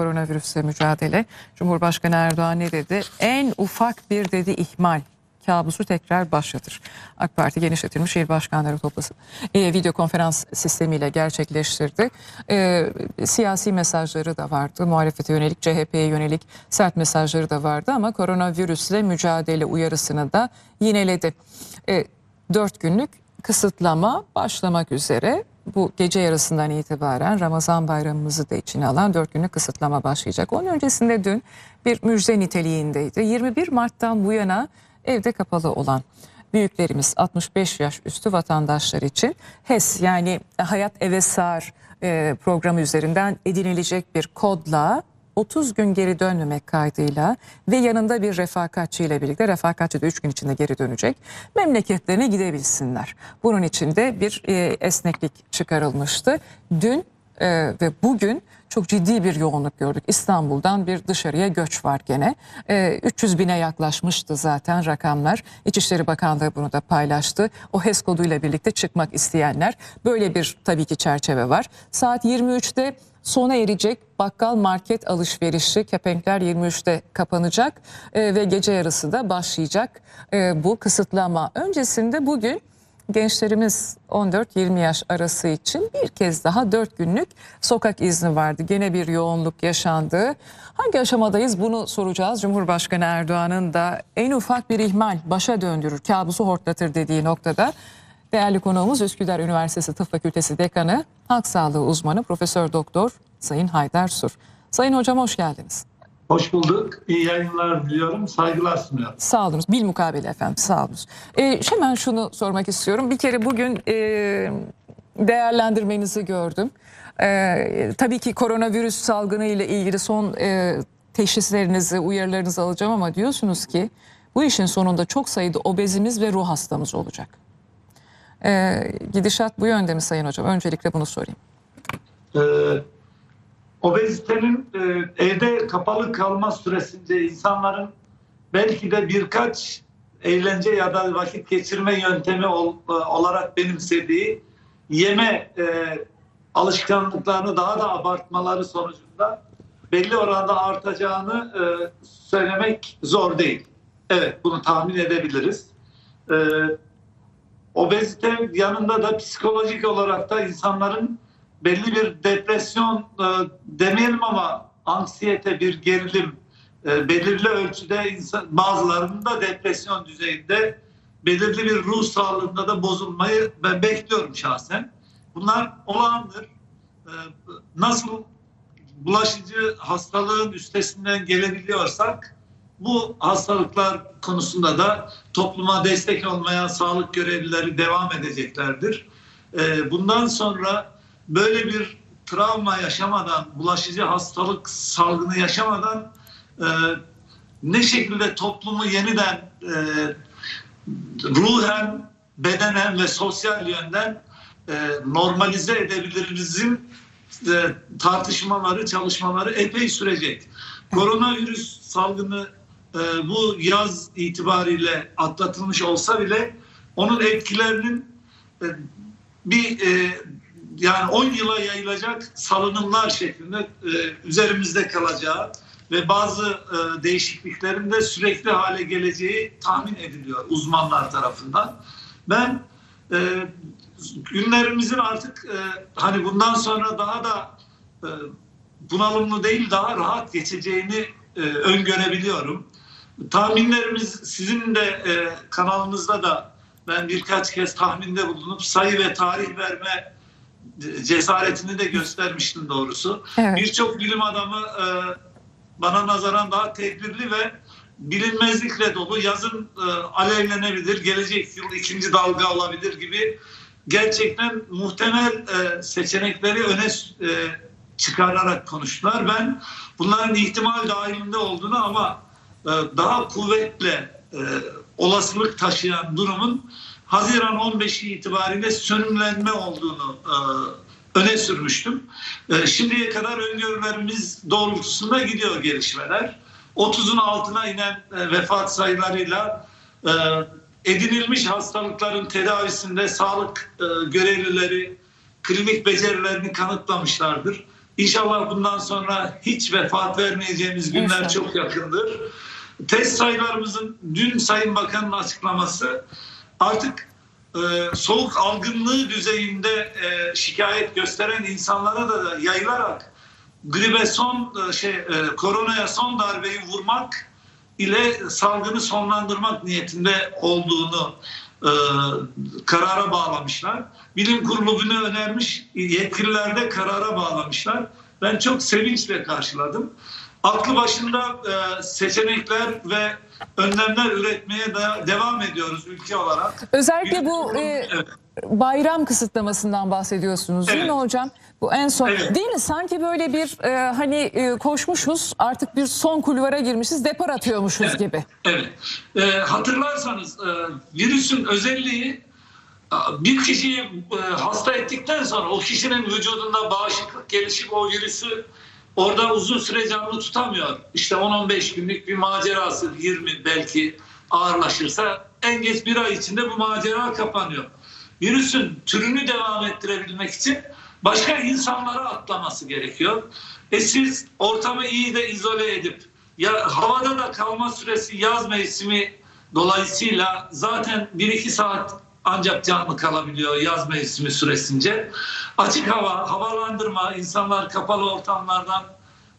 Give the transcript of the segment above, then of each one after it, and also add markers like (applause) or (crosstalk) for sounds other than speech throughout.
koronavirüsle mücadele. Cumhurbaşkanı Erdoğan ne dedi? En ufak bir dedi ihmal kabusu tekrar başlatır. AK Parti genişletilmiş il başkanları toplası e, video konferans sistemiyle gerçekleştirdi. E, siyasi mesajları da vardı. Muhalefete yönelik, CHP'ye yönelik sert mesajları da vardı ama koronavirüsle mücadele uyarısını da yineledi. E, 4 günlük kısıtlama başlamak üzere bu gece yarısından itibaren Ramazan bayramımızı da içine alan 4 günlük kısıtlama başlayacak. Onun öncesinde dün bir müjde niteliğindeydi. 21 Mart'tan bu yana evde kapalı olan büyüklerimiz 65 yaş üstü vatandaşlar için HES yani Hayat Eve Sığar e, programı üzerinden edinilecek bir kodla 30 gün geri dönmemek kaydıyla ve yanında bir refakatçi ile birlikte refakatçi de 3 gün içinde geri dönecek memleketlerine gidebilsinler. Bunun için de bir e, esneklik çıkarılmıştı. Dün e, ve bugün çok ciddi bir yoğunluk gördük. İstanbul'dan bir dışarıya göç var gene. E, 300 bine yaklaşmıştı zaten rakamlar. İçişleri Bakanlığı bunu da paylaştı. O HES koduyla birlikte çıkmak isteyenler. Böyle bir tabii ki çerçeve var. Saat 23'te sona erecek bakkal market alışverişi kepenkler 23'te kapanacak e, ve gece yarısı da başlayacak e, bu kısıtlama. Öncesinde bugün gençlerimiz 14-20 yaş arası için bir kez daha 4 günlük sokak izni vardı. Gene bir yoğunluk yaşandı. Hangi aşamadayız bunu soracağız. Cumhurbaşkanı Erdoğan'ın da en ufak bir ihmal başa döndürür, kabusu hortlatır dediği noktada. Değerli konuğumuz Üsküdar Üniversitesi Tıp Fakültesi Dekanı, Halk Sağlığı Uzmanı Profesör Doktor Sayın Haydar Sur. Sayın Hocam hoş geldiniz. Hoş bulduk. İyi yayınlar diliyorum. Saygılar sunuyorum. Sağ olun. Bil mukabele efendim. Sağ olun. Ee, hemen şunu sormak istiyorum. Bir kere bugün e, değerlendirmenizi gördüm. E, tabii ki koronavirüs salgını ile ilgili son e, teşhislerinizi, uyarılarınızı alacağım ama diyorsunuz ki bu işin sonunda çok sayıda obezimiz ve ruh hastamız olacak. E, gidişat bu yönde mi Sayın Hocam? Öncelikle bunu sorayım. Ee, obezitenin evde kapalı kalma süresince insanların belki de birkaç eğlence ya da vakit geçirme yöntemi e, olarak benimsediği yeme e, alışkanlıklarını daha da abartmaları sonucunda belli oranda artacağını e, söylemek zor değil. Evet bunu tahmin edebiliriz. E, obezite yanında da psikolojik olarak da insanların belli bir depresyon e, demeyelim ama anksiyete bir gerilim e, belirli ölçüde insan, bazılarında depresyon düzeyinde belirli bir ruh sağlığında da bozulmayı ben bekliyorum şahsen. Bunlar olağandır. E, nasıl bulaşıcı hastalığın üstesinden gelebiliyorsak bu hastalıklar konusunda da topluma destek olmaya sağlık görevlileri devam edeceklerdir. E, bundan sonra böyle bir travma yaşamadan, bulaşıcı hastalık salgını yaşamadan e, ne şekilde toplumu yeniden e, ruhen, bedenen ve sosyal yönden e, normalize edebilirimizin e, tartışmaları, çalışmaları epey sürecek. Koronavirüs salgını e, bu yaz itibariyle atlatılmış olsa bile onun etkilerinin e, bir e, yani 10 yıla yayılacak salınımlar şeklinde e, üzerimizde kalacağı ve bazı e, değişikliklerin de sürekli hale geleceği tahmin ediliyor uzmanlar tarafından. Ben e, günlerimizin artık e, hani bundan sonra daha da e, bunalımlı değil daha rahat geçeceğini e, öngörebiliyorum. Tahminlerimiz sizin de e, kanalınızda da ben birkaç kez tahminde bulunup sayı ve tarih verme cesaretini de göstermiştin doğrusu. Evet. Birçok bilim adamı e, bana nazaran daha tedbirli ve bilinmezlikle dolu yazın e, alevlenebilir, gelecek yıl ikinci dalga olabilir gibi gerçekten muhtemel e, seçenekleri öne e, çıkararak konuştular. Ben bunların ihtimal dahilinde olduğunu ama e, daha kuvvetle e, olasılık taşıyan durumun Haziran 15'i itibariyle sönümlenme olduğunu e, öne sürmüştüm. E, şimdiye kadar öngörülerimiz doğrultusunda gidiyor gelişmeler. 30'un altına inen e, vefat sayılarıyla e, edinilmiş hastalıkların tedavisinde sağlık e, görevlileri klinik becerilerini kanıtlamışlardır. İnşallah bundan sonra hiç vefat vermeyeceğimiz günler İnşallah. çok yakındır. Test sayılarımızın dün Sayın Bakan'ın açıklaması artık e, soğuk algınlığı düzeyinde e, şikayet gösteren insanlara da, yayılarak gribe son e, şey e, koronaya son darbeyi vurmak ile salgını sonlandırmak niyetinde olduğunu e, karara bağlamışlar. Bilim kurulu bunu önermiş, yetkililer de karara bağlamışlar. Ben çok sevinçle karşıladım. Aklı başında e, seçenekler ve önlemler üretmeye de devam ediyoruz ülke olarak. Özellikle bu e, Evet. bayram kısıtlamasından bahsediyorsunuz değil mi Evet. hocam? Bu en son Evet. değil mi? Sanki böyle bir e, hani e, koşmuşuz artık bir son kulvara girmişiz depar atıyormuşuz Evet. gibi. Evet. Ee, hatırlarsanız e, virüsün özelliği e, bir kişiyi e, hasta ettikten sonra o kişinin vücudunda bağışıklık gelişip o virüsü orada uzun süre canlı tutamıyor. İşte 10-15 günlük bir macerası 20 belki ağırlaşırsa en geç bir ay içinde bu macera kapanıyor. Virüsün türünü devam ettirebilmek için başka insanlara atlaması gerekiyor. E siz ortamı iyi de izole edip ya havada da kalma süresi yaz mevsimi dolayısıyla zaten 1-2 saat ancak canlı kalabiliyor yaz mevsimi süresince. Açık hava, havalandırma, insanlar kapalı ortamlardan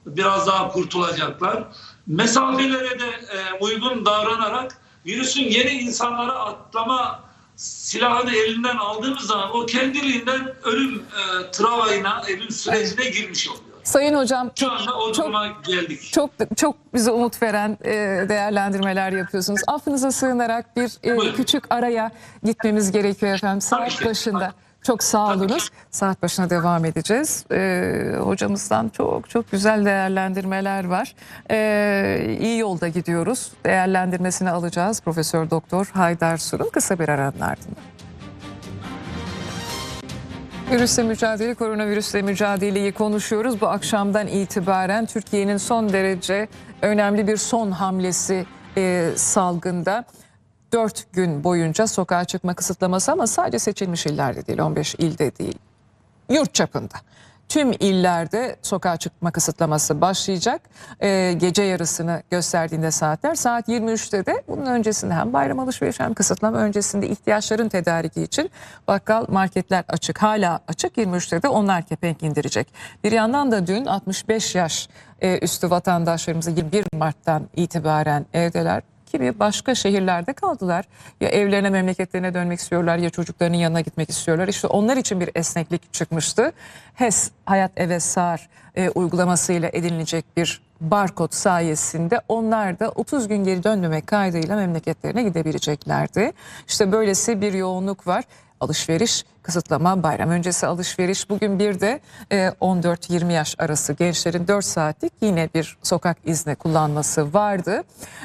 biraz daha kurtulacaklar. Mesafelere de e, uygun davranarak virüsün yeni insanlara atlama silahını elinden aldığımız zaman o kendiliğinden ölüm e, travayına, ölüm sürecine girmiş oluyor. Sayın hocam Şu anda o çok geldik. çok çok bize umut veren e, değerlendirmeler yapıyorsunuz. Affınıza sığınarak bir e, Buyurun. küçük araya gitmemiz gerekiyor efendim. Tabii Saat ki. başında. Çok sağ Tabii olunuz. Saat başına devam edeceğiz. E, hocamızdan çok çok güzel değerlendirmeler var. E, iyi yolda gidiyoruz. Değerlendirmesini alacağız Profesör Doktor Haydar Sur'un kısa bir aranın ardından. Virüsle mücadele, koronavirüsle mücadeleyi konuşuyoruz. Bu akşamdan itibaren Türkiye'nin son derece önemli bir son hamlesi e, salgında. 4 gün boyunca sokağa çıkma kısıtlaması ama sadece seçilmiş illerde değil, 15 ilde değil, yurt çapında. Tüm illerde sokağa çıkma kısıtlaması başlayacak. Ee, gece yarısını gösterdiğinde saatler saat 23'te de bunun öncesinde hem bayram alışverişi hem kısıtlama öncesinde ihtiyaçların tedariki için bakkal marketler açık. Hala açık 23'te de onlar kepenk indirecek. Bir yandan da dün 65 yaş e, üstü vatandaşlarımız 21 Mart'tan itibaren evdeler kimi başka şehirlerde kaldılar. Ya evlerine memleketlerine dönmek istiyorlar ya çocuklarının yanına gitmek istiyorlar. İşte onlar için bir esneklik çıkmıştı. HES Hayat Eve Sağır e, uygulamasıyla edinilecek bir barkod sayesinde onlar da 30 gün geri dönmemek kaydıyla memleketlerine gidebileceklerdi. İşte böylesi bir yoğunluk var. Alışveriş, kısıtlama, bayram öncesi alışveriş. Bugün bir de e, 14-20 yaş arası gençlerin 4 saatlik yine bir sokak izni kullanması vardı.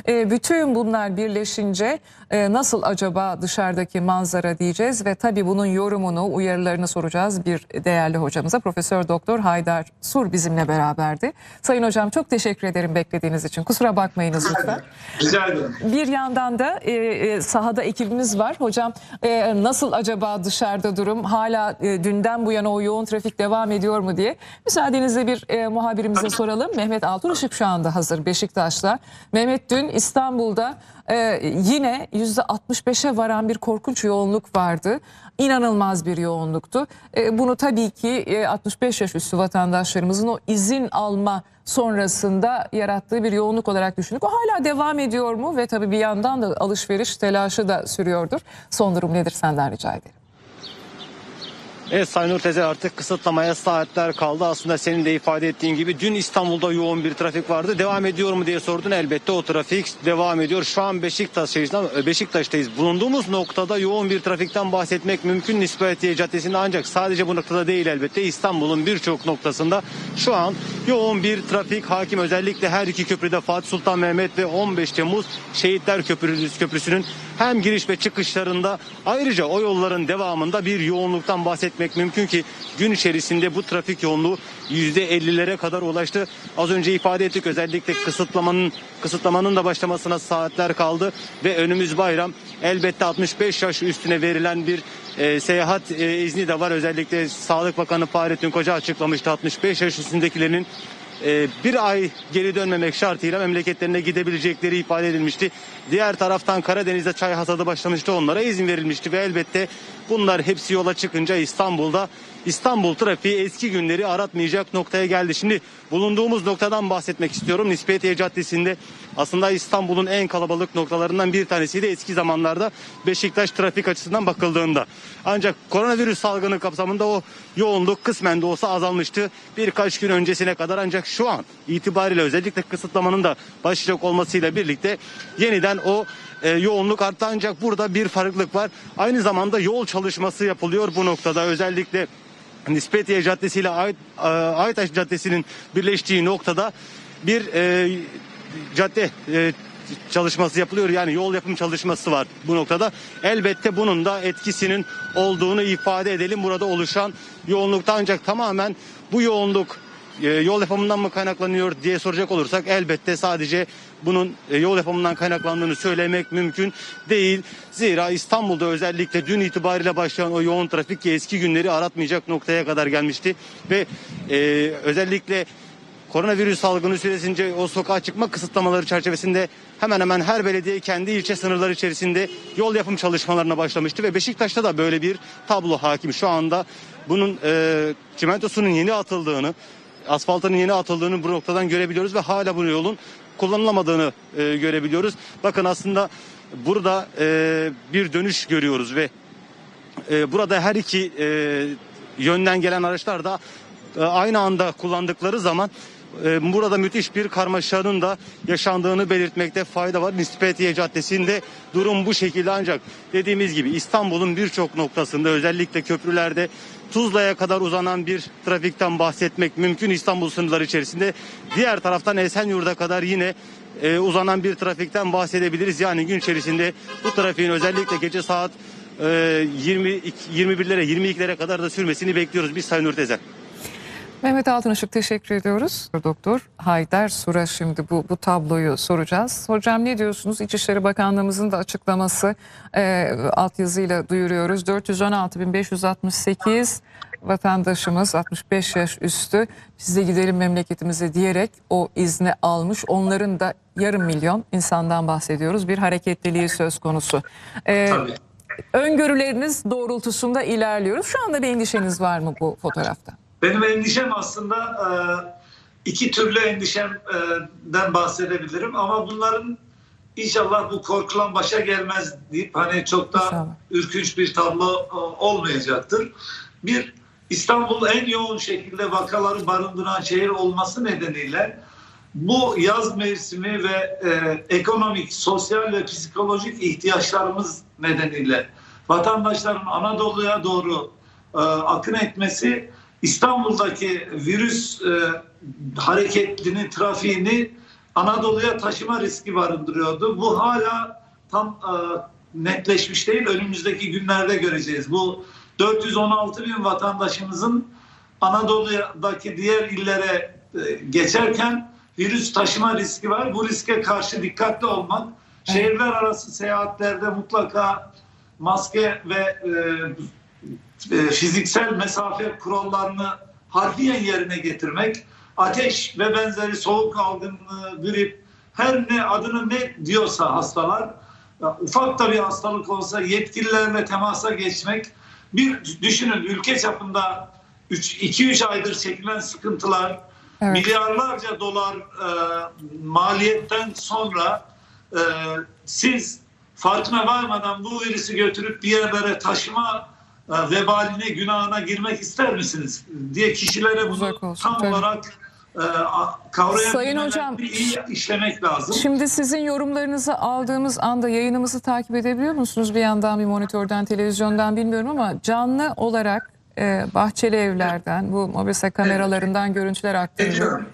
E, bütün bunlar birleşince e, nasıl acaba dışarıdaki manzara diyeceğiz ve tabii bunun yorumunu, uyarılarını soracağız bir değerli hocamıza. Profesör Doktor Haydar Sur bizimle beraberdi. Sayın hocam çok teşekkür ederim beklediğiniz için. Kusura bakmayınız lütfen. Rica ederim. Bir yandan da e, e, sahada ekibimiz var. Hocam e, nasıl acaba dışarıda durum? Hala e, dünden bu yana o yoğun trafik devam ediyor mu diye. Müsaadenizle bir e, muhabirimize soralım. Mehmet Altun Işık şu anda hazır Beşiktaş'ta. Mehmet dün İstanbul'da e, yine %65'e varan bir korkunç yoğunluk vardı. İnanılmaz bir yoğunluktu. E, bunu tabii ki e, 65 yaş üstü vatandaşlarımızın o izin alma sonrasında yarattığı bir yoğunluk olarak düşündük. O hala devam ediyor mu? Ve tabii bir yandan da alışveriş telaşı da sürüyordur. Son durum nedir senden rica ederim. Evet Sayın Nurtezer artık kısıtlamaya saatler kaldı. Aslında senin de ifade ettiğin gibi dün İstanbul'da yoğun bir trafik vardı. Devam ediyor mu diye sordun. Elbette o trafik devam ediyor. Şu an Beşiktaş'tayız. Beşiktaş'tayız. Bulunduğumuz noktada yoğun bir trafikten bahsetmek mümkün. Nispetiye Caddesi'nde ancak sadece bu noktada değil elbette. İstanbul'un birçok noktasında şu an yoğun bir trafik hakim. Özellikle her iki köprüde Fatih Sultan Mehmet ve 15 Temmuz Şehitler Köprüsü, Köprüsü'nün hem giriş ve çıkışlarında ayrıca o yolların devamında bir yoğunluktan bahsetmek mümkün ki gün içerisinde bu trafik yoğunluğu %50'lere kadar ulaştı. Az önce ifade ettik özellikle kısıtlamanın kısıtlamanın da başlamasına saatler kaldı ve önümüz bayram. Elbette 65 yaş üstüne verilen bir e, seyahat e, izni de var. Özellikle Sağlık Bakanı Fahrettin Koca açıklamıştı 65 yaş üstündekilerin e, bir ay geri dönmemek şartıyla memleketlerine gidebilecekleri ifade edilmişti. Diğer taraftan Karadeniz'de çay hasadı başlamıştı. Onlara izin verilmişti ve elbette bunlar hepsi yola çıkınca İstanbul'da İstanbul trafiği eski günleri aratmayacak noktaya geldi. Şimdi bulunduğumuz noktadan bahsetmek istiyorum. Nispetiye Caddesi'nde aslında İstanbul'un en kalabalık noktalarından bir tanesiydi eski zamanlarda Beşiktaş trafik açısından bakıldığında. Ancak koronavirüs salgını kapsamında o yoğunluk kısmen de olsa azalmıştı. Birkaç gün öncesine kadar ancak şu an itibariyle özellikle kısıtlamanın da başlayacak olmasıyla birlikte yeniden o e, yoğunluk arttı ancak burada bir farklılık var. Aynı zamanda yol çalışması yapılıyor bu noktada özellikle Nispetiye Caddesi ile e, Aytaş Caddesi'nin birleştiği noktada bir e, cadde e, çalışması yapılıyor. Yani yol yapım çalışması var bu noktada. Elbette bunun da etkisinin olduğunu ifade edelim. Burada oluşan yoğunlukta ancak tamamen bu yoğunluk e, yol yapımından mı kaynaklanıyor diye soracak olursak elbette sadece bunun e, yol yapımından kaynaklandığını söylemek mümkün değil. Zira İstanbul'da özellikle dün itibariyle başlayan o yoğun trafik ki eski günleri aratmayacak noktaya kadar gelmişti ve e, özellikle Koronavirüs salgını süresince o sokağa çıkma kısıtlamaları çerçevesinde hemen hemen her belediye kendi ilçe sınırları içerisinde yol yapım çalışmalarına başlamıştı ve Beşiktaş'ta da böyle bir tablo hakim. Şu anda bunun e, çimentosunun yeni atıldığını, asfaltının yeni atıldığını bu noktadan görebiliyoruz ve hala bu yolun kullanılamadığını e, görebiliyoruz. Bakın aslında burada e, bir dönüş görüyoruz ve e, burada her iki e, yönden gelen araçlar da e, aynı anda kullandıkları zaman burada müthiş bir karmaşanın da yaşandığını belirtmekte fayda var. Nispetiye Caddesi'nde durum bu şekilde ancak dediğimiz gibi İstanbul'un birçok noktasında özellikle köprülerde Tuzla'ya kadar uzanan bir trafikten bahsetmek mümkün İstanbul sınırları içerisinde. Diğer taraftan Esenyurt'a kadar yine e, uzanan bir trafikten bahsedebiliriz. Yani gün içerisinde bu trafiğin özellikle gece saat e, 20 21'lere 22'lere kadar da sürmesini bekliyoruz biz Sayın Ürtezer. Mehmet Altınışık teşekkür ediyoruz. Doktor Haydar Sura şimdi bu, bu tabloyu soracağız. Hocam ne diyorsunuz? İçişleri Bakanlığımızın da açıklaması e, altyazıyla duyuruyoruz. 416.568 vatandaşımız 65 yaş üstü biz de gidelim memleketimize diyerek o izni almış. Onların da yarım milyon insandan bahsediyoruz. Bir hareketliliği söz konusu. E, Tabii. öngörüleriniz doğrultusunda ilerliyoruz. Şu anda bir endişeniz var mı bu fotoğrafta? Benim endişem aslında e, iki türlü endişemden bahsedebilirim ama bunların inşallah bu korkulan başa gelmez deyip hani çok da İnşallah. ürkünç bir tablo e, olmayacaktır. Bir İstanbul en yoğun şekilde vakaları barındıran şehir olması nedeniyle bu yaz mevsimi ve e, ekonomik, sosyal ve psikolojik ihtiyaçlarımız nedeniyle vatandaşların Anadolu'ya doğru e, akın etmesi İstanbul'daki virüs e, hareketini, trafiğini Anadolu'ya taşıma riski barındırıyordu. Bu hala tam e, netleşmiş değil. Önümüzdeki günlerde göreceğiz. Bu 416 bin vatandaşımızın Anadolu'daki diğer illere e, geçerken virüs taşıma riski var. Bu riske karşı dikkatli olmak, şehirler arası seyahatlerde mutlaka maske ve e, fiziksel mesafe kurallarını harfiyen yerine getirmek, ateş ve benzeri soğuk algınlığı, grip, her ne adını ne diyorsa hastalar, ufak da bir hastalık olsa yetkililerle temasa geçmek, bir düşünün ülke çapında 2-3 aydır çekilen sıkıntılar, Evet. milyarlarca dolar e, maliyetten sonra e, siz farkına varmadan bu virüsü götürüp bir yerlere taşıma e, vebaline, günahına girmek ister misiniz? diye kişilere bunu olsun, tam tabii. olarak e, kavrayabilmeleri Sayın hocam, iyi işlemek lazım. Şimdi sizin yorumlarınızı aldığımız anda yayınımızı takip edebiliyor musunuz? Bir yandan bir monitörden, televizyondan bilmiyorum ama canlı olarak e, Bahçeli Evler'den, bu mobese kameralarından görüntüler aktarılıyor.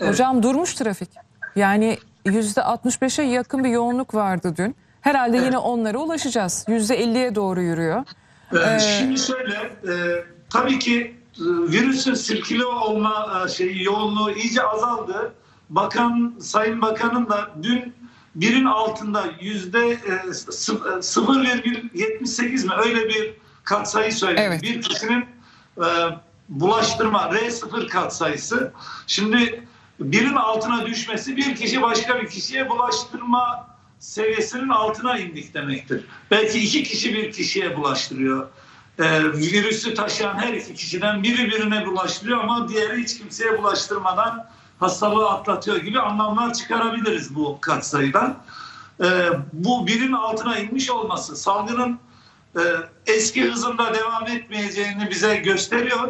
Evet. Hocam durmuş trafik. Yani %65'e yakın bir yoğunluk vardı dün. Herhalde yine onlara ulaşacağız. %50'ye doğru yürüyor. Ee, Ee, Şimdi şöyle, e, tabii ki e, virüsün sirküle olma e, şeyi yoğunluğu iyice azaldı. Bakan, Sayın Bakan'ın da dün birin altında yüzde e, sı- e, 0,78 mi öyle bir katsayı söyledim. Evet. Bir kişinin e, bulaştırma R0 katsayısı. Şimdi birin altına düşmesi bir kişi başka bir kişiye bulaştırma seviyesinin altına indik demektir. Belki iki kişi bir kişiye bulaştırıyor. Ee, virüsü taşıyan her iki kişiden biri birine bulaştırıyor ama diğeri hiç kimseye bulaştırmadan hastalığı atlatıyor gibi anlamlar çıkarabiliriz bu katsayıdan. Ee, bu birin altına inmiş olması salgının e, eski hızında devam etmeyeceğini bize gösteriyor.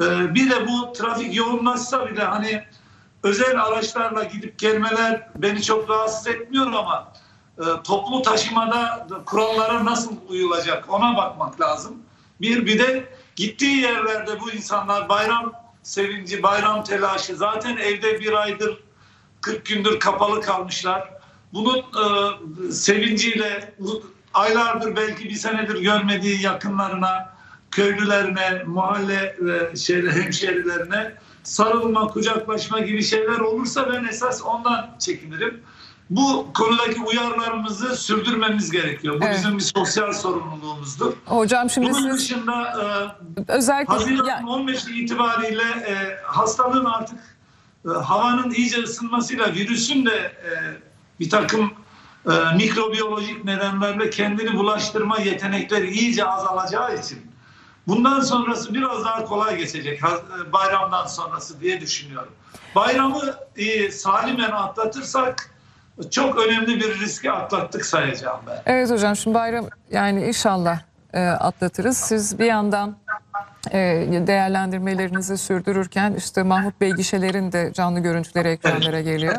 Ee, bir de bu trafik yoğunlaşsa bile hani özel araçlarla gidip gelmeler beni çok rahatsız etmiyor ama e, toplu taşımada kurallara nasıl uyulacak ona bakmak lazım. Bir bir de gittiği yerlerde bu insanlar bayram sevinci, bayram telaşı zaten evde bir aydır 40 gündür kapalı kalmışlar. Bunun e, sevinciyle aylardır belki bir senedir görmediği yakınlarına, köylülerine, mahalle e, şeyle, hemşerilerine sarılma, kucaklaşma gibi şeyler olursa ben esas ondan çekinirim. Bu konudaki uyarılarımızı sürdürmemiz gerekiyor. Bu Evet. bizim bir sosyal sorumluluğumuzdur. Hocam şimdi Bunun siz dışında e, özellikle Haziran ya- 15 itibariyle e, hastalığın artık e, havanın iyice ısınmasıyla virüsün de e, bir takım e, mikrobiyolojik nedenlerle kendini bulaştırma yetenekleri iyice azalacağı için bundan sonrası biraz daha kolay geçecek e, bayramdan sonrası diye düşünüyorum. Bayramı e, salimen atlatırsak çok önemli bir riski atlattık sayacağım ben. Evet hocam şimdi bayram yani inşallah e, atlatırız. Siz bir yandan e, değerlendirmelerinizi sürdürürken işte Mahmut Bey gişelerin de canlı görüntüleri ekranlara geliyor.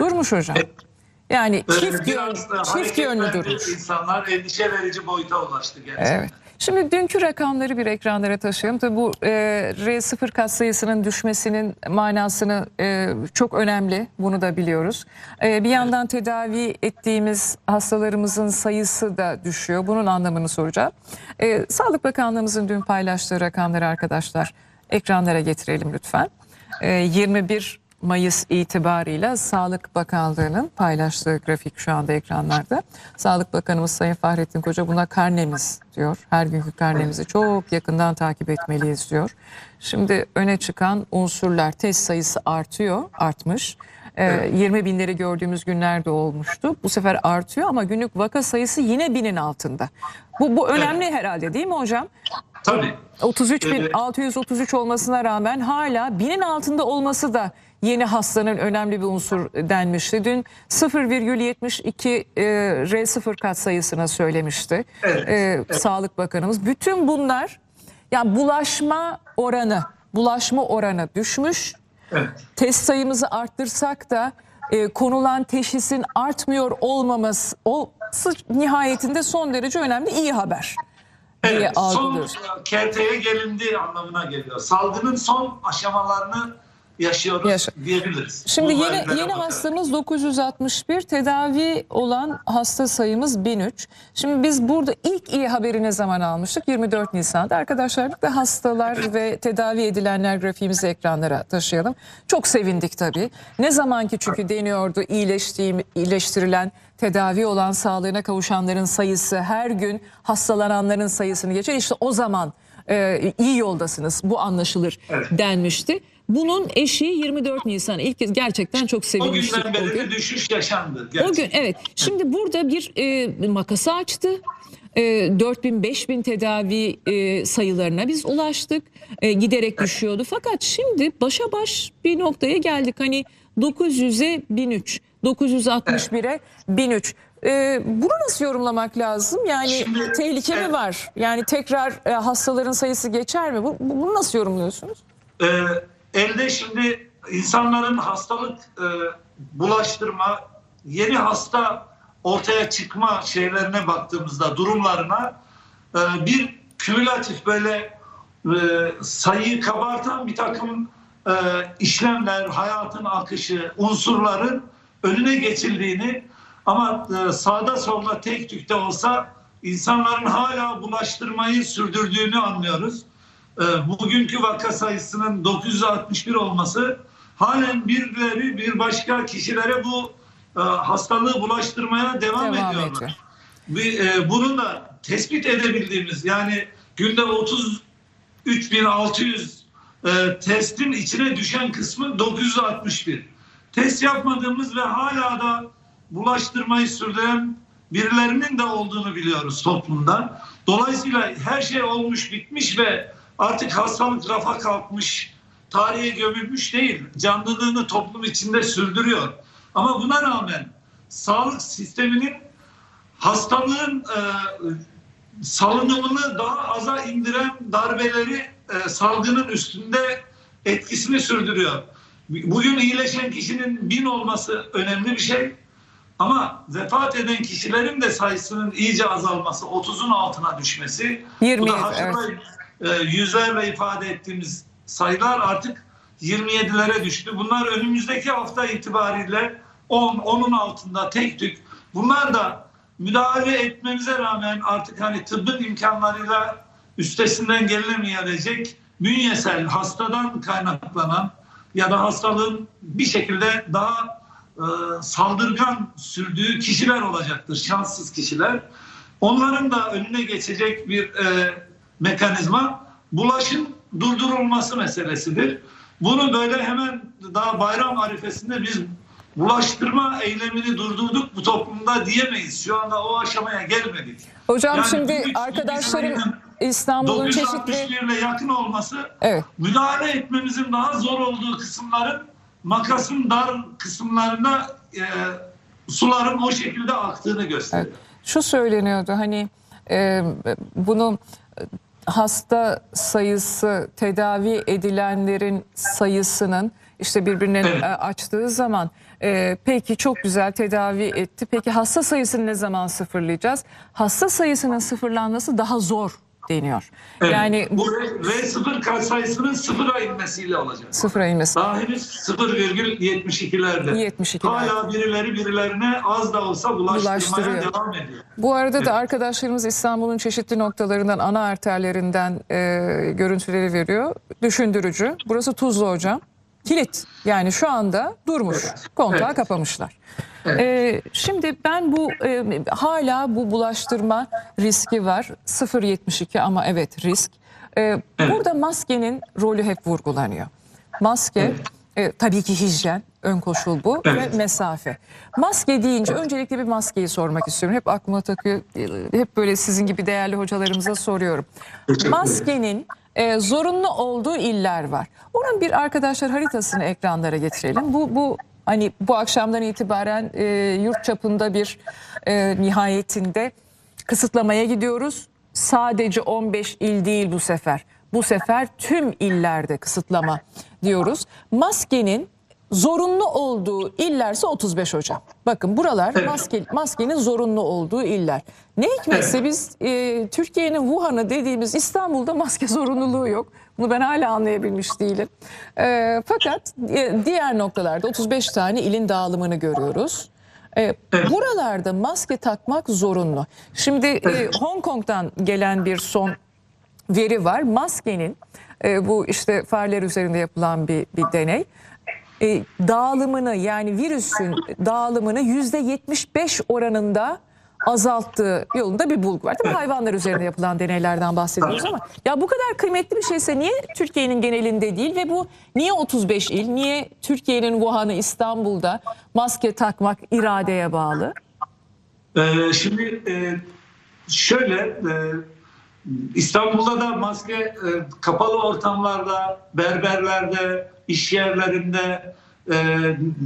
Durmuş hocam. Yani Böyle çift, yön, çift yönlü durmuş. insanlar endişe verici boyuta ulaştı gerçekten. Evet. Şimdi dünkü rakamları bir ekranlara taşıyalım. Tabii bu e, R0 katsayısının düşmesinin manasını e, çok önemli. Bunu da biliyoruz. E, bir yandan tedavi ettiğimiz hastalarımızın sayısı da düşüyor. Bunun anlamını soracağım. E, Sağlık Bakanlığımızın dün paylaştığı rakamları arkadaşlar ekranlara getirelim lütfen. E, 21 Mayıs itibarıyla Sağlık Bakanlığı'nın paylaştığı grafik şu anda ekranlarda. Sağlık Bakanımız Sayın Fahrettin Koca buna karnemiz diyor. Her günkü karnemizi çok yakından takip etmeliyiz diyor. Şimdi öne çıkan unsurlar test sayısı artıyor, artmış. Ee, 20 binleri gördüğümüz günlerde olmuştu. Bu sefer artıyor ama günlük vaka sayısı yine binin altında. Bu, bu önemli herhalde değil mi hocam? Tabii. 33.633 olmasına rağmen hala binin altında olması da yeni hastanın önemli bir unsur denmişti. Dün 0,72 e, R0 katsayısına söylemişti Evet, e, Sağlık Bakanımız. Bütün bunlar yani bulaşma oranı, bulaşma oranı düşmüş. Evet. Test sayımızı arttırsak da e, konulan teşhisin artmıyor olmaması olması nihayetinde son derece önemli iyi haber Evet, son kerteye gelindi anlamına geliyor. Salgının son aşamalarını yaşıyoruz Yaşa- diyebiliriz. Şimdi yeni yeni hastamız 961, tedavi olan hasta sayımız 1003. Şimdi biz burada ilk iyi haberi ne zaman almıştık? 24 Nisan'da. Arkadaşlar bir de hastalar ve tedavi edilenler grafiğimizi ekranlara taşıyalım. Çok sevindik tabii. Ne zamanki çünkü deniyordu iyileştiğim, iyileştirilen tedavi olan sağlığına kavuşanların sayısı her gün hastalananların sayısını geçer. İşte o zaman e, iyi yoldasınız bu anlaşılır Evet. denmişti. Bunun eşiği 24 Nisan. İlk kez gerçekten çok O sevinmiştik günden o beri gün. bir düşüş yaşandı. O gerçekten. gün evet. Şimdi burada bir e, makası açtı. E, 4000 5000 tedavi e, sayılarına biz ulaştık. E, giderek düşüyordu. Fakat şimdi başa baş bir noktaya geldik. Hani 900'e 1003, 961'e 1003. E, bunu nasıl yorumlamak lazım? Yani Şimdi- tehlike mi Evet. var? Yani tekrar e, hastaların sayısı geçer mi? Bu, bu- bunu nasıl yorumluyorsunuz? Ee, elde şimdi insanların hastalık e, bulaştırma, yeni hasta ortaya çıkma şeylerine baktığımızda durumlarına e, bir kümülatif böyle e, sayıyı kabartan bir takım e, işlemler, hayatın akışı, unsurların önüne geçildiğini ama e, sağda solda tek tük de olsa insanların hala bulaştırmayı sürdürdüğünü anlıyoruz. E, bugünkü vaka sayısının 961 olması halen birileri bir başka kişilere bu e, hastalığı bulaştırmaya devam, Devam ediyorlar. ediyor. Bir, e, bunu da tespit edebildiğimiz yani günde 33.600 e, testin içine düşen kısmı 961. Test yapmadığımız ve hala da bulaştırmayı sürdüren birilerinin de olduğunu biliyoruz toplumda. Dolayısıyla her şey olmuş bitmiş ve artık hastalık rafa kalkmış, tarihe gömülmüş değil. Canlılığını toplum içinde sürdürüyor. Ama buna rağmen sağlık sisteminin hastalığın e, salınımını daha aza indiren darbeleri e, salgının üstünde etkisini sürdürüyor. Bugün iyileşen kişinin bin olması önemli bir şey. Ama vefat eden kişilerin de sayısının iyice azalması, 30'un altına düşmesi, bu 27, da haşırla, e, yüzlerle ifade ettiğimiz sayılar artık 27'lere düştü. Bunlar önümüzdeki hafta itibariyle 10, 10'un altında tek tük. Bunlar da müdahale etmemize rağmen artık hani tıbbın imkanlarıyla üstesinden gelinemeyecek bünyesel hastadan kaynaklanan ya da hastalığın bir şekilde daha e, saldırgan sürdüğü kişiler olacaktır. Şanssız kişiler. Onların da önüne geçecek bir e, mekanizma bulaşın durdurulması meselesidir. Bunu böyle hemen daha bayram arifesinde biz bulaştırma eylemini durdurduk bu toplumda diyemeyiz. Şu anda o aşamaya gelmedik. Hocam Yani şimdi sayının İstanbul'un çeşitli 961 ile yakın olması Evet. müdahale etmemizin daha zor olduğu kısımların makasın dar kısımlarına e, suların o şekilde aktığını gösteriyor. Evet. Şu söyleniyordu hani e, bunu hasta sayısı tedavi edilenlerin sayısının işte birbirine Evet. e, açtığı zaman e, peki çok güzel tedavi etti. Peki hasta sayısını ne zaman sıfırlayacağız? Hasta sayısının sıfırlanması daha zor deniyor. Evet. Yani bu R0 kat sayısının sıfıra inmesiyle olacak. sıfıra inmesi. Daha henüz 0,72'lerde. 72'lerde. Hala birileri birilerine az da olsa bulaştırmaya devam ediyor. Bu arada da arkadaşlarımız İstanbul'un çeşitli noktalarından, ana arterlerinden e, görüntüleri veriyor. Düşündürücü. Burası Tuzla hocam. Kilit. Yani şu anda durmuş. Evet. Kontağı Evet. kapamışlar. Evet. E, şimdi ben bu e, hala bu bulaştırma riski var. 0.72 ama evet risk. E, Burada maskenin rolü hep vurgulanıyor. Maske e, tabii ki hijyen ön koşul bu Evet. ve mesafe. Maske deyince öncelikle bir maskeyi sormak istiyorum. Hep aklıma takıyor. e, Hep böyle sizin gibi değerli hocalarımıza soruyorum. Maskenin e, zorunlu olduğu iller var. Onun bir arkadaşlar haritasını ekranlara getirelim. Bu bu hani bu akşamdan itibaren e, yurt çapında bir e, nihayetinde kısıtlamaya gidiyoruz. Sadece 15 il değil bu sefer. Bu sefer tüm illerde kısıtlama diyoruz. Maskenin zorunlu olduğu illerse 35 hocam. Bakın buralar Evet. maske, maskenin zorunlu olduğu iller. Ne hikmetse biz e, Türkiye'nin Wuhan'ı dediğimiz İstanbul'da maske (laughs) zorunluluğu yok. Bunu ben hala anlayabilmiş değilim. E, fakat e, diğer noktalarda 35 tane ilin dağılımını görüyoruz. E, Buralarda maske takmak zorunlu. Şimdi e, Hong Kong'dan gelen bir son veri var. Maskenin e, bu işte fareler üzerinde yapılan bir, bir deney. E, dağılımını yani virüsün dağılımını yüzde 75 oranında azalttığı yolunda bir bulgu var. Değil mi? Hayvanlar üzerinde yapılan deneylerden bahsediyoruz ama ya bu kadar kıymetli bir şeyse niye Türkiye'nin genelinde değil ve bu niye 35 il, niye Türkiye'nin Wuhan'ı İstanbul'da maske takmak iradeye bağlı? Ee, şimdi e, şöyle e, İstanbul'da da maske e, kapalı ortamlarda, berberlerde, iş yerlerinde, e,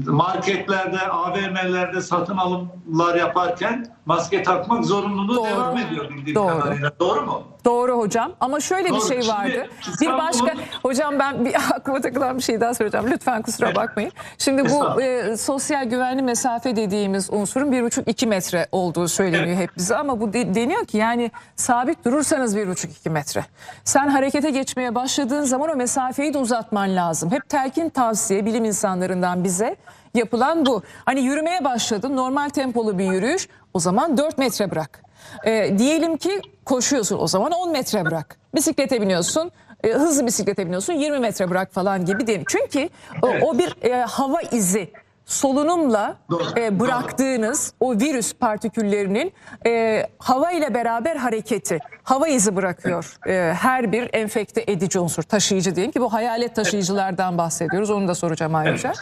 marketlerde, AVM'lerde satın alımlar yaparken maske takmak zorunluluğu Doğru. devam ediyor bildiğim Doğru. kadarıyla. Doğru mu? Doğru hocam ama şöyle bir Doğru. şey Şimdi vardı. Bir İstanbul'un- başka hocam ben bir (laughs) aklıma takılan bir şey daha soracağım. Lütfen kusura bakmayın. Şimdi bu e, sosyal güvenli mesafe dediğimiz unsurun bir buçuk iki metre olduğu söyleniyor hep bize ama bu de- deniyor ki yani sabit durursanız bir buçuk iki metre. Sen harekete geçmeye başladığın zaman o mesafeyi de uzatman lazım. Hep telkin tavsiye bilim insanlarından bize yapılan bu. Hani yürümeye başladın normal tempolu bir yürüyüş o zaman 4 metre bırak. E, diyelim ki koşuyorsun o zaman 10 metre bırak. Bisiklete biniyorsun e, hızlı bisiklete biniyorsun 20 metre bırak falan gibi değil. Çünkü o, Evet. o bir e, hava izi solunumla Doğru, e, bıraktığınız o virüs partiküllerinin e, hava ile beraber hareketi, hava izi bırakıyor e, her bir enfekte edici unsur, taşıyıcı diyelim ki bu hayalet taşıyıcılardan bahsediyoruz. Onu da soracağım ayrıca.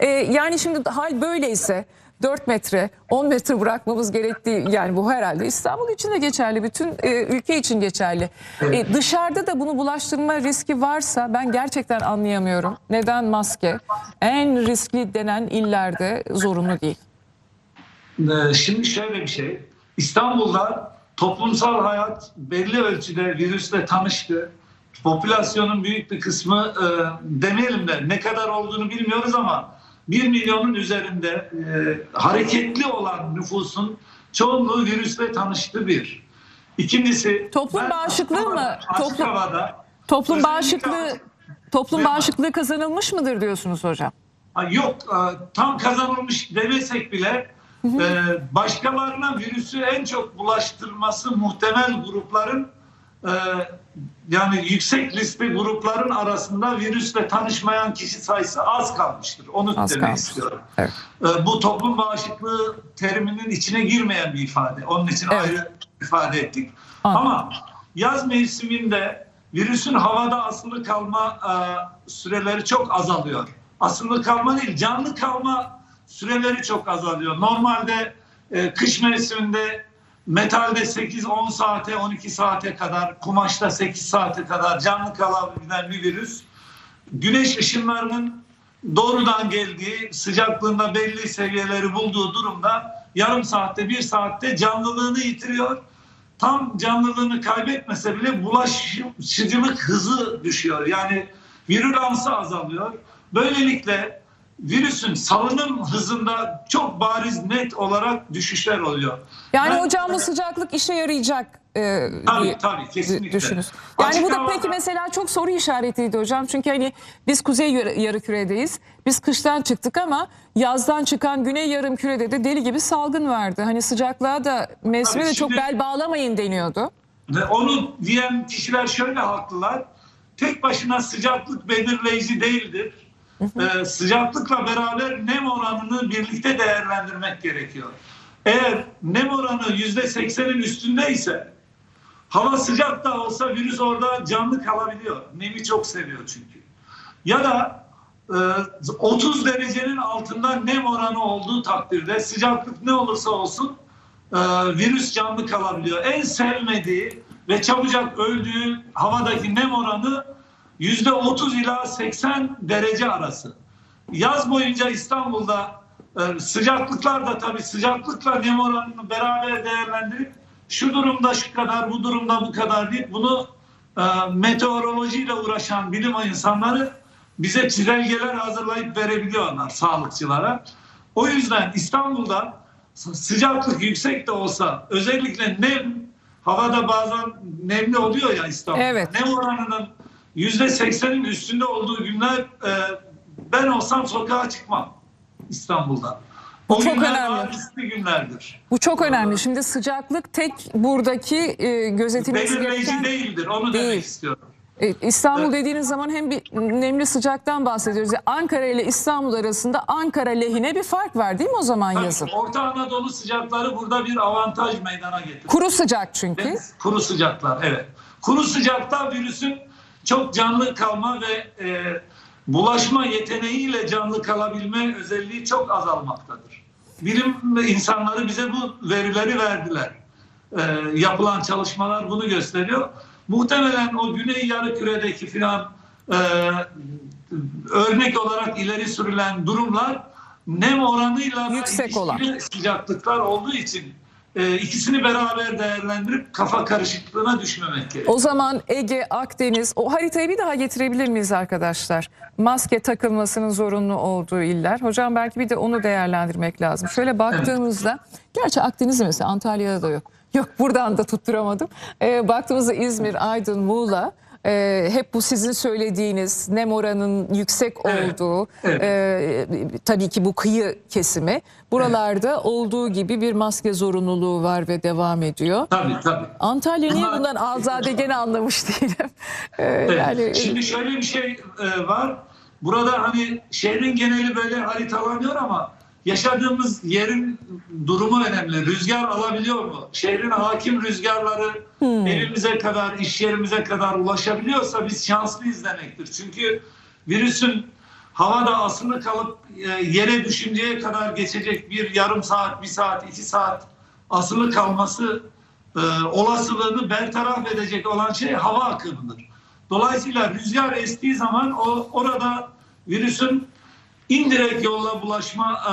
E, yani şimdi hal böyleyse 4 metre, 10 metre bırakmamız gerektiği yani bu herhalde İstanbul için de geçerli, bütün e, ülke için geçerli. E, dışarıda da bunu bulaştırma riski varsa ben gerçekten anlayamıyorum. Neden maske en riskli denen illerde zorunlu değil? Ee, Şimdi şöyle bir şey. İstanbul'da toplumsal hayat belli ölçüde virüsle tanıştı. Popülasyonun büyük bir kısmı e, demeyelim de ne kadar olduğunu bilmiyoruz ama 1 milyonun üzerinde e, hareketli olan nüfusun çoğunluğu virüsle tanıştı bir. İkincisi Toplum bağışıklığı mı? Toplum- havada Toplum bağışıklığı toplum Ve- bağışıklığı kazanılmış mıdır diyorsunuz hocam? Yok e, tam kazanılmış demesek bile e, başkalarına virüsü en çok bulaştırması muhtemel grupların e, yani yüksek riskli grupların arasında virüsle tanışmayan kişi sayısı az kalmıştır. Onu Az demek kalmış. istiyorum. Evet. E, bu toplum bağışıklığı teriminin içine girmeyen bir ifade. Onun için Evet. ayrı ifade ettik. Anladım. Ama yaz mevsiminde virüsün havada asılı kalma e, süreleri çok azalıyor. Asılı kalma değil, canlı kalma süreleri çok azalıyor. Normalde e, kış mevsiminde metalde 8-10 saate, 12 saate kadar, kumaşta 8 saate kadar canlı kalabilen bir virüs güneş ışınlarının doğrudan geldiği sıcaklığında belli seviyeleri bulduğu durumda yarım saatte bir saatte canlılığını yitiriyor. Tam canlılığını kaybetmese bile bulaşıcılık hızı düşüyor. Yani virülansı azalıyor. Böylelikle virüsün salınım hızında çok bariz net olarak düşüşler oluyor. Yani Ben- hocam bu sıcaklık işe yarayacak e, Tabii, diye tabii, kesinlikle. düşünüz. Yani Açık bu da havada- peki mesela çok soru işaretiydi hocam. Çünkü hani biz kuzey yarı, yarı küredeyiz. Biz kıştan çıktık ama yazdan çıkan güney yarım kürede de deli gibi salgın vardı. Hani sıcaklığa da mevsime Tabii de çok şimdi- bel bağlamayın deniyordu. Ve onu diyen kişiler şöyle haklılar. Tek başına sıcaklık belirleyici değildir. Ee, sıcaklıkla beraber nem oranını birlikte değerlendirmek gerekiyor. Eğer nem oranı yüzde seksenin üstünde ise hava sıcak da olsa virüs orada canlı kalabiliyor. Nemi çok seviyor çünkü. Ya da e, 30 derecenin altında nem oranı olduğu takdirde sıcaklık ne olursa olsun e, virüs canlı kalabiliyor. En sevmediği ve çabucak öldüğü havadaki nem oranı yüzde 30 ila 80 derece arası. Yaz boyunca İstanbul'da e, sıcaklıklar da tabii sıcaklıkla nem oranını beraber değerlendirip şu durumda şu kadar, bu durumda bu kadar deyip bunu e, meteorolojiyle uğraşan bilim insanları bize çizelgeler hazırlayıp verebiliyorlar sağlıkçılara. O yüzden İstanbul'da sı- sıcaklık yüksek de olsa özellikle nem havada bazen nemli oluyor ya İstanbul'da. Evet. Nem oranının yüzde seksenin üstünde olduğu günler e, ben olsam sokağa çıkmam İstanbul'da. O çok önemli. günlerdir. Bu çok önemli. Şimdi sıcaklık tek buradaki e, gözetilmesi Belirleyici gereken... değildir. Onu Değil. demek istiyorum. E, İstanbul Evet. dediğiniz zaman hem bir nemli sıcaktan bahsediyoruz. Yani Ankara ile İstanbul arasında Ankara lehine bir fark var değil mi o zaman Tabii, yazın? Orta Anadolu sıcakları burada bir avantaj meydana getiriyor. Kuru sıcak çünkü. Ve Kuru sıcaklar evet. Kuru sıcakta virüsün çok canlı kalma ve e, bulaşma yeteneğiyle canlı kalabilme özelliği çok azalmaktadır. Bilim insanları bize bu verileri verdiler. E, yapılan çalışmalar bunu gösteriyor. Muhtemelen o güney yarı filan e, örnek olarak ileri sürülen durumlar nem oranıyla Yüksek olan. sıcaklıklar olduğu için e, ikisini beraber değerlendirip kafa karışıklığına düşmemek gerekiyor. O zaman Ege, Akdeniz, o haritayı bir daha getirebilir miyiz arkadaşlar? Maske takılmasının zorunlu olduğu iller. Hocam belki bir de onu değerlendirmek lazım. Şöyle baktığımızda, gerçi Akdeniz'de mesela Antalya'da da yok. Yok buradan da tutturamadım. Ee, baktığımızda İzmir, Aydın, Muğla e, hep bu sizin söylediğiniz nem oranının yüksek Evet, olduğu evet. e, tabii ki bu kıyı kesimi buralarda olduğu gibi bir maske zorunluluğu var ve devam ediyor. Tabii tabii. Antalya niye bundan azade gene anlamış (laughs) değilim. Ee, Evet. yani Şimdi şöyle bir şey e, var. Burada hani şehrin geneli böyle haritalanıyor ama yaşadığımız yerin durumu önemli. Rüzgar alabiliyor mu? Şehrin hakim rüzgarları evimize kadar, iş yerimize kadar ulaşabiliyorsa biz şanslıyız demektir. Çünkü virüsün havada asılı kalıp e, yere düşünceye kadar geçecek bir yarım saat, bir saat, iki saat asılı kalması e, olasılığını bertaraf edecek olan şey hava akımıdır. Dolayısıyla rüzgar estiği zaman o orada virüsün indirekt yolla bulaşma e,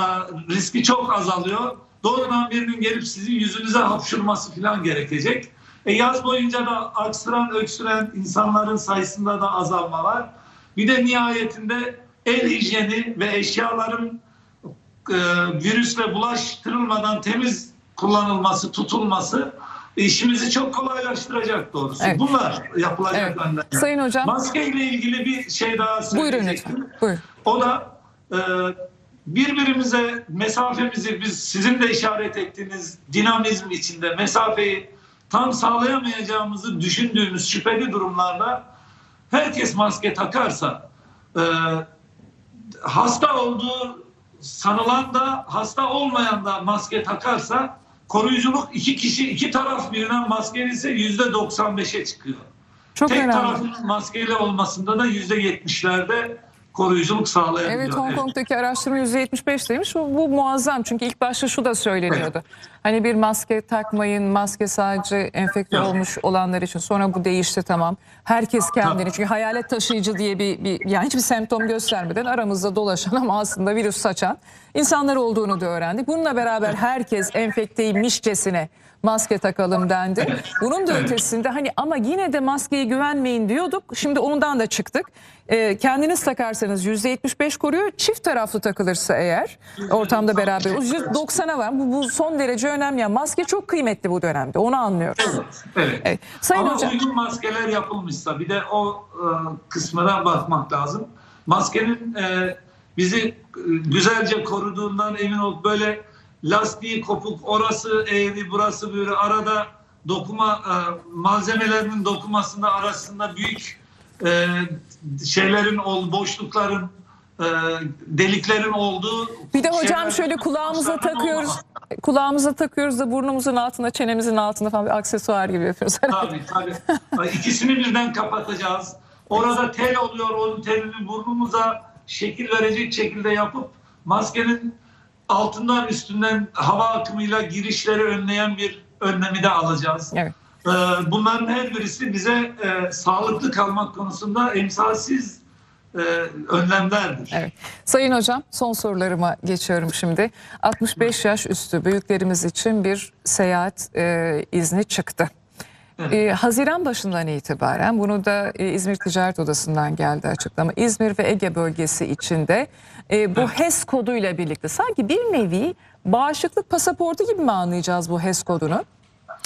riski çok azalıyor. Doğrudan birinin gelip sizin yüzünüze hapşurması falan gerekecek. E, yaz boyunca da aksıran, öksüren insanların sayısında da azalma var. Bir de nihayetinde el hijyeni ve eşyaların e, virüsle bulaştırılmadan temiz kullanılması, tutulması işimizi çok kolaylaştıracak doğrusu. Evet. Bunlar yapılacak Evet. önlemler. Sayın Hocam Maske ile ilgili bir şey daha buyurun söyleyecektim. lütfen. Buyurun. O da e, birbirimize mesafemizi biz sizin de işaret ettiğiniz dinamizm içinde mesafeyi tam sağlayamayacağımızı düşündüğümüz şüpheli durumlarda herkes maske takarsa e, hasta olduğu sanılan da hasta olmayan da maske takarsa koruyuculuk iki kişi iki taraf birden maskeli ise yüzde 95'e çıkıyor. Çok Tek önemli. tarafın maskeli olmasında da yüzde yetmişlerde koruyuculuk sağlayabiliyor. Evet Hong Kong'daki araştırma %75'teymiş. Bu, bu muazzam çünkü ilk başta şu da söyleniyordu. Hani bir maske takmayın, maske sadece enfekte Evet. olmuş olanlar için. Sonra bu değişti tamam. Herkes kendini çünkü hayalet taşıyıcı diye bir, bir yani hiçbir semptom göstermeden aramızda dolaşan ama aslında virüs saçan insanlar olduğunu da öğrendik. Bununla beraber herkes enfekteymişçesine maske takalım dendi. Bunun da ötesinde hani ama yine de maskeye güvenmeyin diyorduk. Şimdi ondan da çıktık. Ee, kendiniz takarsanız %75 koruyor. Çift taraflı takılırsa eğer ortamda beraber %90'a var. Bu, bu son derece önemli. Yani maske çok kıymetli bu dönemde. Onu anlıyoruz. Evet, evet. Evet. Sayın Ama Hocam. uygun maskeler yapılmışsa bir de o e, kısmına bakmak lazım. Maskenin e, bizi e, güzelce koruduğundan emin ol. Böyle lastiği kopuk, orası eğri, burası böyle arada dokuma e, malzemelerinin dokumasında arasında büyük e, şeylerin ol, boşlukların e, deliklerin olduğu Bir de hocam şöyle kulağımıza takıyoruz. olmaz. Kulağımıza takıyoruz da burnumuzun altında, çenemizin altında falan bir aksesuar gibi yapıyoruz. (laughs) Tabii tabii. Ay, İkisini birden kapatacağız. Orada tel oluyor. Onun telini burnumuza şekil verecek şekilde yapıp maskenin altından üstünden hava akımıyla girişleri önleyen bir önlemi de alacağız. Evet. Ee, Bunların her birisi bize e, sağlıklı kalmak konusunda emsalsiz e, önlemlerdir. Evet. Sayın Hocam son sorularıma geçiyorum şimdi. 65 yaş üstü büyüklerimiz için bir seyahat e, izni çıktı. Evet. E, Haziran başından itibaren bunu da e, İzmir Ticaret Odası'ndan geldi açıklama. İzmir ve Ege bölgesi içinde e, bu HES koduyla birlikte sanki bir nevi bağışıklık pasaportu gibi mi anlayacağız bu HES kodunu?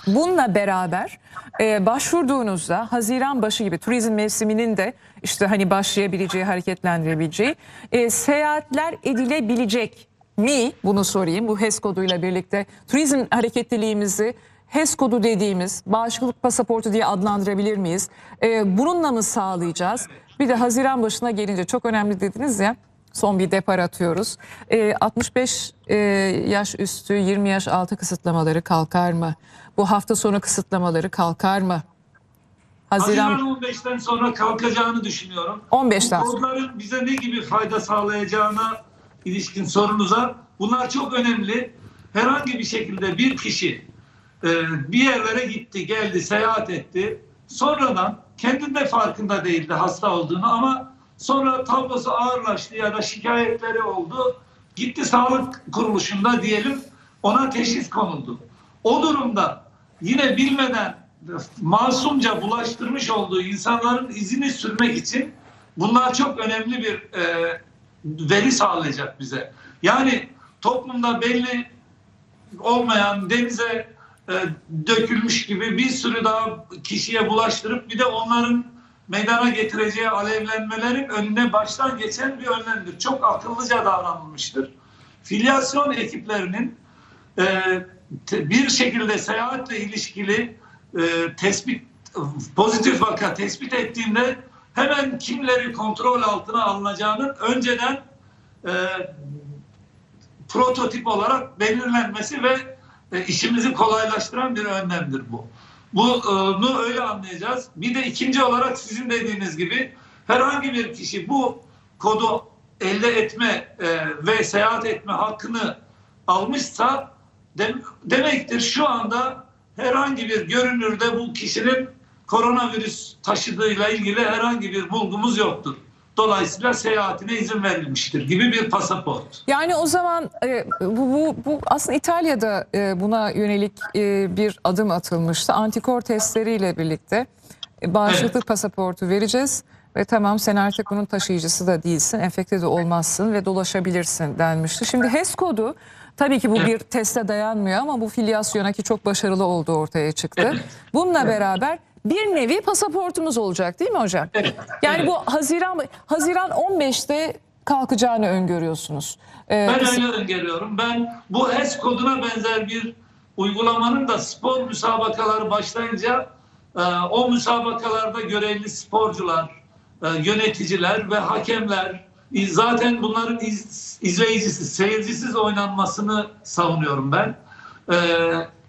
Bununla beraber e, başvurduğunuzda Haziran başı gibi turizm mevsiminin de işte hani başlayabileceği, hareketlendirebileceği e, seyahatler edilebilecek mi? Bunu sorayım. Bu HES koduyla birlikte turizm hareketliliğimizi HES kodu dediğimiz bağışıklık pasaportu diye adlandırabilir miyiz? E, bununla mı sağlayacağız? Bir de Haziran başına gelince çok önemli dediniz ya. Son bir depar atıyoruz. E, 65 e, yaş üstü 20 yaş altı kısıtlamaları kalkar mı? Bu hafta sonu kısıtlamaları kalkar mı? Haziran Haziran 15'ten sonra kalkacağını düşünüyorum. 15'ten Bu sonra. kodların bize ne gibi fayda sağlayacağına ilişkin sorunuza bunlar çok önemli. Herhangi bir şekilde bir kişi e, bir yerlere gitti, geldi, seyahat etti. Sonradan kendinde farkında değildi hasta olduğunu ama sonra tablosu ağırlaştı ya da şikayetleri oldu. Gitti sağlık kuruluşunda diyelim ona teşhis konuldu. O durumda yine bilmeden masumca bulaştırmış olduğu insanların izini sürmek için bunlar çok önemli bir e, veri sağlayacak bize. Yani toplumda belli olmayan denize e, dökülmüş gibi bir sürü daha kişiye bulaştırıp bir de onların meydana getireceği alevlenmelerin önüne baştan geçen bir önlemdir. Çok akıllıca davranılmıştır. Filyasyon ekiplerinin e, bir şekilde seyahatle ilişkili e, tespit pozitif vaka tespit ettiğinde hemen kimleri kontrol altına alınacağının önceden e, prototip olarak belirlenmesi ve e, işimizi kolaylaştıran bir önlemdir bu. Bunu öyle anlayacağız. Bir de ikinci olarak sizin dediğiniz gibi herhangi bir kişi bu kodu elde etme e, ve seyahat etme hakkını almışsa demektir şu anda herhangi bir görünürde bu kişinin koronavirüs taşıdığıyla ilgili herhangi bir bulgumuz yoktur. Dolayısıyla seyahatine izin verilmiştir gibi bir pasaport. Yani o zaman e, bu, bu, bu aslında İtalya'da e, buna yönelik e, bir adım atılmıştı. Antikor testleriyle birlikte e, bağışıklık pasaportu vereceğiz ve tamam sen artık bunun taşıyıcısı da değilsin, enfekte de olmazsın ve dolaşabilirsin denmişti. Şimdi HES kodu tabii ki bu bir teste dayanmıyor ama bu filyasyona ki çok başarılı olduğu ortaya çıktı. Bununla beraber bir nevi pasaportumuz olacak değil mi hocam? Evet. Yani bu Haziran Haziran 15'te kalkacağını öngörüyorsunuz. Ee, Ben öyle öngörüyorum. Ben bu HES koduna benzer bir uygulamanın da spor müsabakaları başlayınca e, o müsabakalarda görevli sporcular, e, yöneticiler ve hakemler zaten bunların iz, izleyicisiz, seyircisiz oynanmasını savunuyorum ben. E,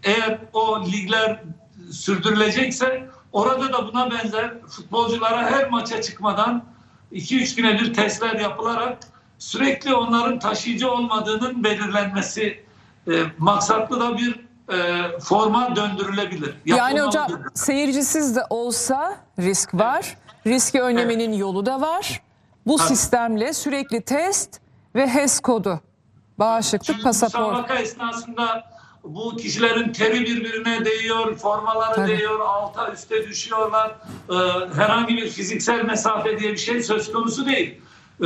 eğer o ligler sürdürülecekse orada da buna benzer futbolculara her maça çıkmadan 2-3 güne bir testler yapılarak sürekli onların taşıyıcı olmadığının belirlenmesi e, maksatlı da bir e, forma döndürülebilir. yani Yapılmalıdır. hocam seyircisiz de olsa risk var. Riski önlemenin yolu da var. Bu Tabii. sistemle sürekli test ve HES kodu. Bağışıklık Çünkü pasaport. müsabaka esnasında bu kişilerin teri birbirine değiyor, formaları Tabii. değiyor, alta üste düşüyorlar. Ee, herhangi bir fiziksel mesafe diye bir şey söz konusu değil. Ee,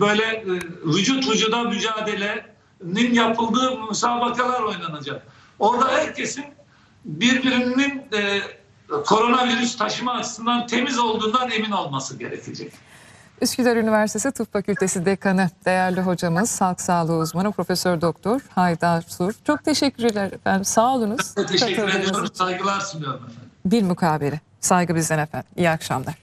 böyle e, vücut vücuda mücadelenin yapıldığı müsabakalar oynanacak. Orada herkesin birbirinin e, koronavirüs taşıma açısından temiz olduğundan emin olması gerekecek. Üsküdar Üniversitesi Tıp Fakültesi Dekanı, değerli hocamız, halk sağlığı uzmanı Profesör Doktor Haydar Sur. Çok teşekkürler efendim. Sağ olunuz. Teşekkür ediyorum, saygılar sunuyorum efendim. Bir mukabele. Saygı bizden efendim. İyi akşamlar.